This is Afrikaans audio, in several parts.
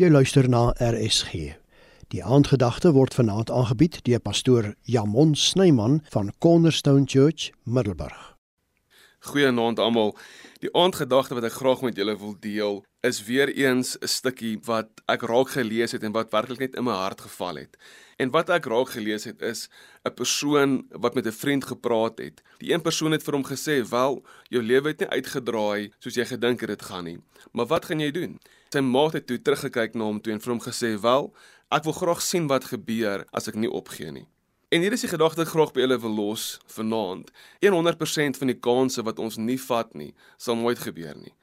Jy luister na RSG. Die aandgedagte word vanaand aangebied deur pastoor Jamon Snyman van Cornerstone Church, Middelburg. Goeienaand almal. Die aandgedagte wat ek graag met julle wil deel, is weer eens 'n stukkie wat ek raak gelees het en wat werklik net in my hart geval het. En wat ek raak gelees het is 'n persoon wat met 'n vriend gepraat het. Die een persoon het vir hom gesê: "Wel, jou lewe het nie uitgedraai soos jy gedink het dit gaan nie. Maar wat gaan jy doen?" Sy maat het toe teruggekyk na hom toe en vir hom gesê: "Wel, ek wil graag sien wat gebeur as ek nie opgee nie." En hier is die gedagte ek graag by julle wil los vanaand. 100% van die kansse wat ons nie vat nie, sal nooit gebeur nie.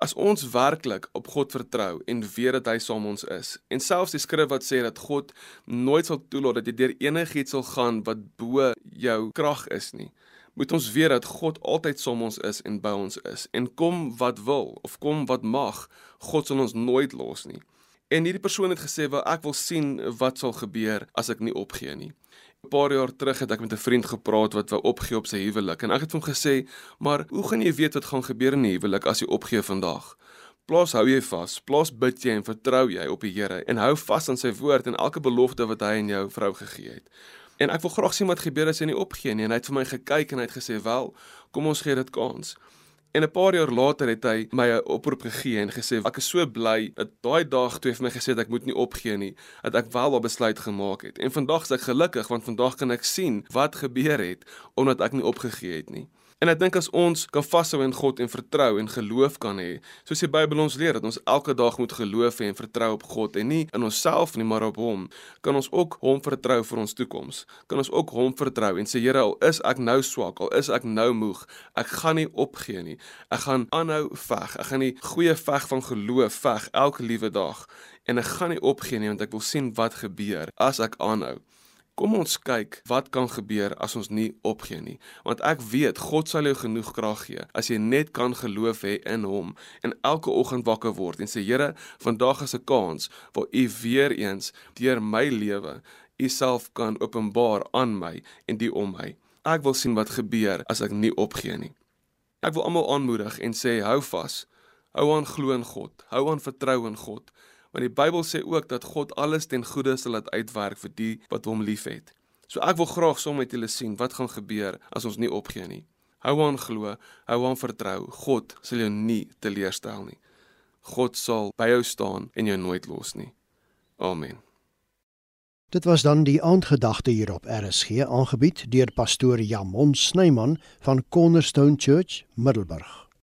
As ons werklik op God vertrou en weet dat hy saam ons is, en selfs die skrif wat sê dat God nooit sal toelaat dat jy deur enigiets sal gaan wat bo jou krag is nie, moet ons weet dat God altyd saam ons is en by ons is. En kom wat wil of kom wat mag, God sal ons nooit los nie. En hierdie persoon het gesê, "Wel, ek wil sien wat sal gebeur as ek nie opgee nie." 'n Paar jaar terug het ek met 'n vriend gepraat wat wou opgee op sy huwelik en ek het hom gesê, "Maar hoe gaan jy weet wat gaan gebeur in die huwelik as jy opgee vandag?" Plaas hou jy vas, plaas bid jy en vertrou jy op die Here en hou vas aan sy woord en elke belofte wat hy aan jou vrou gegee het. En ek wil graag sien wat gebeur as jy nie opgee nie en hy het vir my gekyk en hy het gesê, "Wel, kom ons gee dit kans." En 'n paar jaar later het hy my 'n oproep gegee en gesê ek is so bly dat daai dag toe hy vir my gesê het ek moet nie opgee nie, dat ek wel 'n besluit gemaak het. En vandag is ek gelukkig want vandag kan ek sien wat gebeur het omdat ek nie opgegee het nie. En ek dink as ons kan vashou in God en vertrou en geloof kan hê, soos die Bybel ons leer dat ons elke dag moet geloof hê en vertrou op God en nie in onsself nie, maar op Hom, kan ons ook Hom vertrou vir ons toekoms. Kan ons ook Hom vertrou en sê Here, al is ek nou swak, al is ek nou moeg, ek gaan nie opgee nie. Ek gaan aanhou veg. Ek gaan die goeie veg van geloof veg elke liewe dag en ek gaan nie opgee nie want ek wil sien wat gebeur as ek aanhou. Kom ons kyk wat kan gebeur as ons nie opgee nie. Want ek weet God sal jou genoeg krag gee as jy net kan geloof hê in hom en elke oggend wakker word en sê Here, vandag is 'n kans waar U weer eens deur my lewe U self kan openbaar aan my en die om my. Ek wil sien wat gebeur as ek nie opgee nie. Ek wil almal aanmoedig en sê hou vas. Hou aan glo in God. Hou aan vertrou in God want die Bybel sê ook dat God alles ten goeie sal laat uitwerk vir die wat hom liefhet. So ek wil graag saam met julle sien wat gaan gebeur as ons nie opgee nie. Hou aan glo, hou aan vertrou. God sal jou nie teleurstel nie. God sal by jou staan en jou nooit los nie. Amen. Dit was dan die aandgedagte hier op RSG aangebied deur pastoor Jamon Snyman van Cornerstone Church, Middelburg.